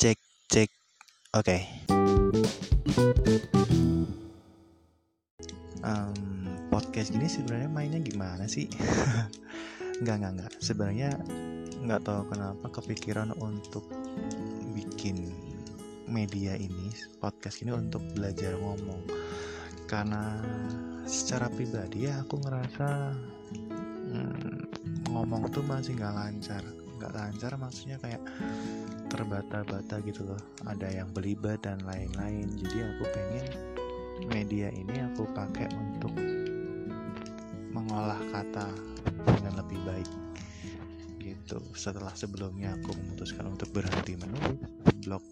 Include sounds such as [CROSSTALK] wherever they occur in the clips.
Cek, cek. Oke. Um, podcast gini sebenarnya mainnya gimana sih? [LAUGHS] nggak, nggak, nggak. Sebenarnya nggak tahu kenapa kepikiran untuk bikin media ini, podcast ini untuk belajar ngomong. Karena secara pribadi ya aku ngerasa hmm, ngomong tuh masih nggak lancar nggak lancar maksudnya kayak terbata-bata gitu loh. Ada yang belibet dan lain-lain. Jadi aku pengen media ini aku pakai untuk mengolah kata dengan lebih baik gitu. Setelah sebelumnya aku memutuskan untuk berhenti menulis blog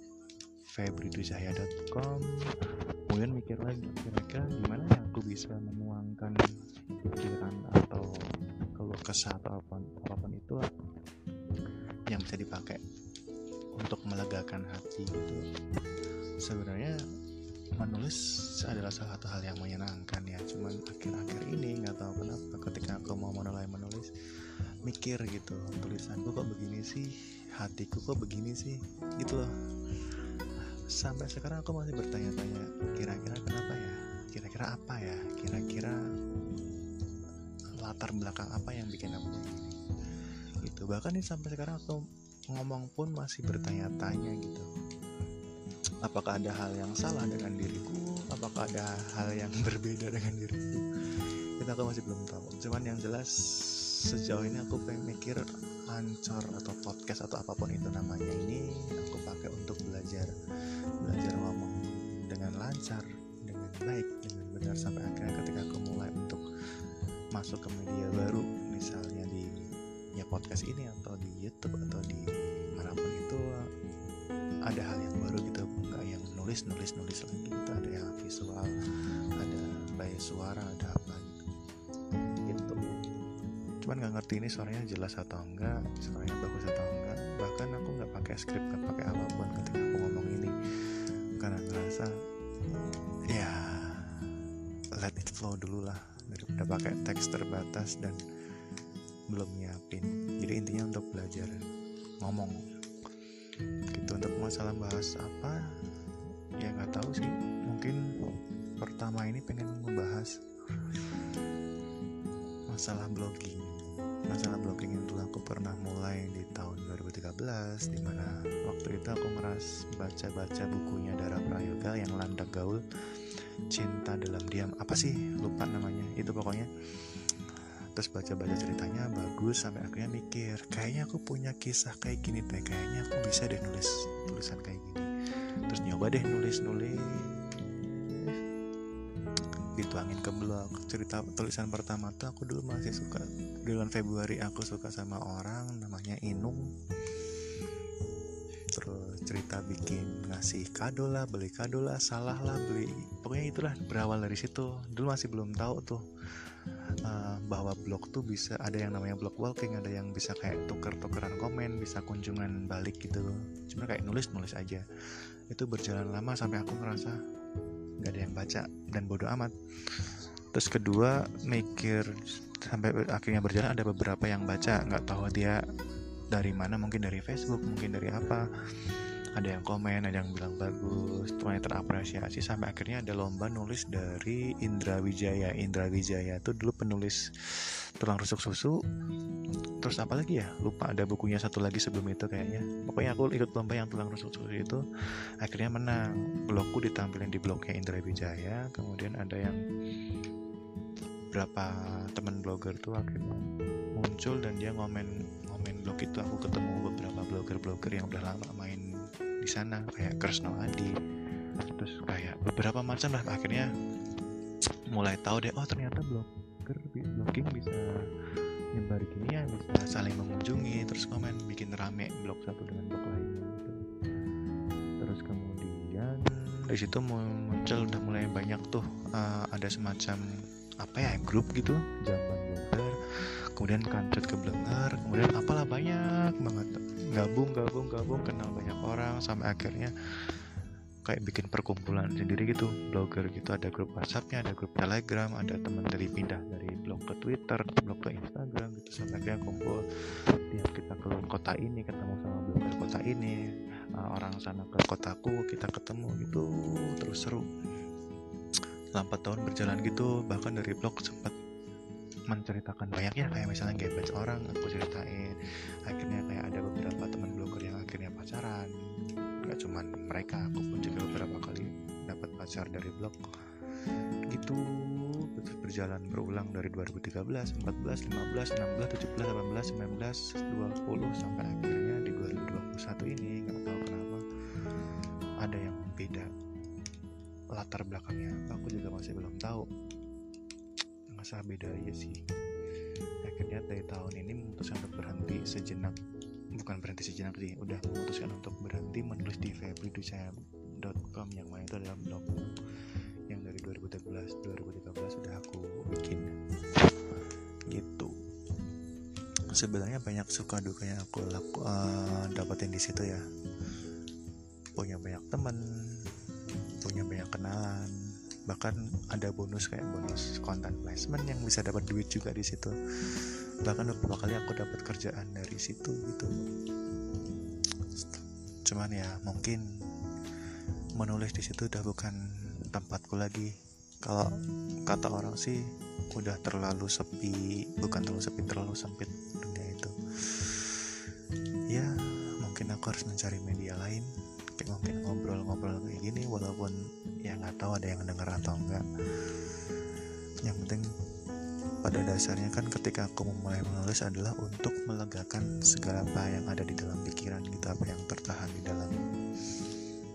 febriduzahya.com kemudian mikir lagi kira-kira gimana ya aku bisa menuangkan pikiran atau keluh kesah atau apa pun, apa pun itu yang bisa dipakai melegakan hati gitu. Sebenarnya menulis adalah salah satu hal yang menyenangkan ya. Cuman akhir-akhir ini nggak tahu kenapa ketika aku mau mulai menulis mikir gitu tulisanku kok begini sih? Hatiku kok begini sih? Gitu loh. Sampai sekarang aku masih bertanya-tanya kira-kira kenapa ya? Kira-kira apa ya? Kira-kira latar belakang apa yang bikin aku begini gitu. Bahkan nih sampai sekarang aku ngomong pun masih bertanya-tanya gitu. Apakah ada hal yang salah dengan diriku? Apakah ada hal yang berbeda dengan diriku? Itu aku masih belum tahu. Cuman yang jelas sejauh ini aku pengen mikir ancor atau podcast atau apa pun itu namanya ini aku pakai untuk belajar. Belajar ngomong dengan lancar dengan baik dengan benar. Sampai akhirnya ketika aku mulai untuk masuk ke media baru misalnya di ya podcast ini atau di YouTube atau di mana pun itu ada hal yang baru gitu nggak yang nulis nulis nulis lagi itu ada yang visual ada bayi suara ada apa gitu. Gitu. Cuman nggak ngerti ini suaranya jelas atau enggak suaranya bagus atau enggak. Bahkan aku nggak pakai skrip nggak pakai apa pun ketika aku ngomong ini. Karena ngerasa ya let it flow dulu lah. Daripada pakai teks terbatas dan belum nyiapin. Jadi intinya untuk belajar ngomong. Gitu untuk masalah bahas apa ya nggak tahu sih. Mungkin pertama ini pengen membahas masalah blogging. Masalah blogging dulu aku pernah mulai di tahun 2013 di mana waktu itu aku ngeras baca-baca bukunya Dara Prayoga yang landak gaul cinta dalam diam. Apa sih? Lupa namanya. Itu pokoknya terus baca-baca ceritanya bagus sampai akhirnya mikir kayaknya aku punya kisah kayak gini deh kayaknya aku bisa deh nulis tulisan kayak gini. Terus nyoba deh nulis nulis dituangin ke blog cerita tulisan pertama tuh aku dulu masih suka bulan Februari aku suka sama orang namanya Inung. Terus cerita bikin ngasih kado lah beli kado lah salah lah beli. Pokoknya itulah berawal dari situ. Dulu masih belum tahu tuh uh, bahwa blog tuh bisa ada yang namanya blog walking ada yang bisa kayak tuker-tukeran komen bisa kunjungan balik gitu. Cuma kayak nulis-nulis aja. Itu berjalan lama sampai aku ngerasa nggak ada yang baca dan bodoh amat. Terus kedua mikir sampai akhirnya berjalan ada beberapa yang baca. Nggak tahu dia dari mana mungkin dari Facebook mungkin dari apa ada yang komen ada yang bilang bagus semuanya terapresiasi sampai akhirnya ada lomba nulis dari Indra Wijaya. Indra Wijaya itu dulu penulis tulang rusuk susu. Terus apa lagi ya? Lupa ada bukunya satu lagi sebelum itu kayaknya. Pokoknya aku ikut lomba yang tulang rusuk susu itu akhirnya menang. Blogku ditampilin di blognya Indra Wijaya kemudian ada yang berapa teman blogger tuh akhirnya muncul dan dia ngomen ngomen blog itu. Aku ketemu beberapa blogger-blogger yang udah lama main di sana kayak Kresno Adi terus kayak beberapa macam lah akhirnya mulai tahu deh oh ternyata blogger blogging bisa nyebar gini ya bisa saling mengunjungi terus komen bikin rame blog satu dengan blog lainnya gitu. terus kemudian dari situ muncul udah mulai banyak tuh uh, ada semacam apa ya grup gitu jamban blogger kemudian kancut ke blogger kemudian apalah banyak banget gabung gabung gabung kenal banyak orang sampai akhirnya kayak bikin perkumpulan sendiri gitu blogger gitu. Ada grup WhatsAppnya ada grup Telegram ada teman dari pindah dari blog ke Twitter blog ke Instagram gitu. Sampai akhirnya kumpul tiap kita keluar kota ini ketemu sama blogger kota ini uh, orang sana ke kotaku kita ketemu gitu terus seru. Lambat tahun berjalan gitu bahkan dari blog sempat menceritakan banyak ya kayak misalnya gembet orang aku ceritain. Akhirnya kayak ada beberapa teman blogger yang akhirnya pacaran. Nggak cuman mereka aku pun juga beberapa kali dapat pacar dari blog. Gitu. Terus berjalan berulang dari 2013, 14, 15, 16, 17, 18, 19, 20 sampai akhirnya di 2021 ini nggak tahu kenapa ada yang beda latar belakangnya. Aku juga masih belum tahu masa beda aja sih. Akhirnya dari tahun ini memutuskan untuk berhenti sejenak bukan berhenti sejenak sih udah memutuskan untuk berhenti menulis di febridusaya.com yang mana itu adalah blog yang dari 2013 2013 sudah aku bikin. Gitu. Sebenarnya banyak suka duka yang aku laku, uh, dapetin di situ ya. Punya banyak teman punya banyak kenalan bahkan ada bonus kayak bonus content placement yang bisa dapat duit juga di situ. Bahkan beberapa kali aku dapat kerjaan dari situ gitu. Cuman ya mungkin menulis di situ udah bukan tempatku lagi. Kalau kata orang sih udah terlalu sepi bukan terlalu sepi terlalu sempit dunia itu. Ya mungkin aku harus mencari media lain gini walaupun ya nggak tahu ada yang denger atau enggak. Yang penting pada dasarnya kan ketika aku memulai menulis adalah untuk melegakan segala apa yang ada di dalam pikiran gitu apa yang tertahan di dalam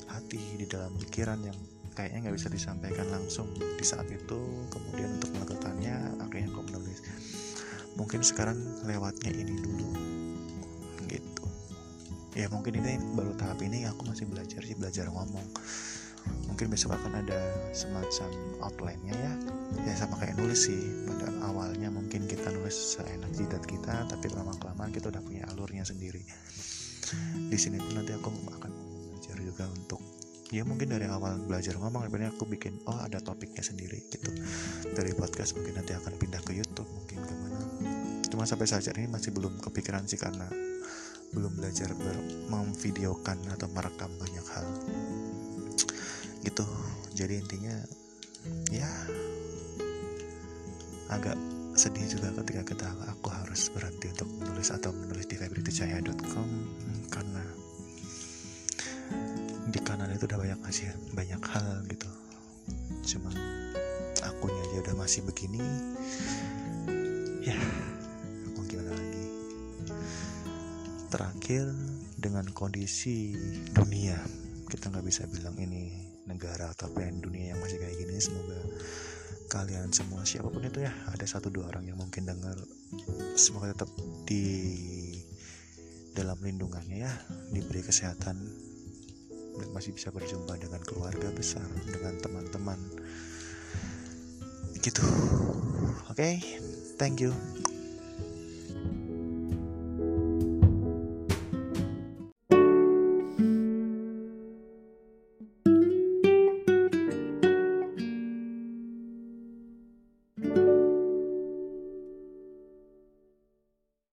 hati di dalam pikiran yang kayaknya nggak bisa disampaikan langsung di saat itu kemudian untuk melegakannya akhirnya aku menulis. Mungkin sekarang lewatnya ini dulu ya mungkin ini baru tahap ini aku masih belajar sih belajar ngomong. Mungkin besok akan ada semacam outline-nya ya. Ya sama kayak nulis sih. Pada awalnya mungkin kita nulis seenak jidat kita tapi lama kelamaan kita udah punya alurnya sendiri. Di sini pun nanti aku akan belajar juga untuk ya mungkin dari awal belajar ngomong sebenarnya aku bikin oh ada topiknya sendiri gitu. Dari podcast mungkin nanti akan pindah ke YouTube mungkin ke mana cuma sampai saat ini masih belum kepikiran sih karena belum belajar memvideokan atau merekam banyak hal. Gitu. Jadi intinya ya agak sedih juga ketika kita aku harus berhenti untuk menulis atau menulis di febritujaya.com karena di kanan itu udah banyak ngasih banyak hal gitu. Cuma akunya aja udah masih begini terakhir dengan kondisi dunia. Kita nggak bisa bilang ini negara atau yang dunia yang masih kayak gini. Semoga kalian semua siapa pun itu ya ada satu dua orang yang mungkin dengar. Semoga tetap di dalam lindungannya ya diberi kesehatan dan masih bisa berjumpa dengan keluarga besar dengan teman-teman. Gitu. Oke okay? thank you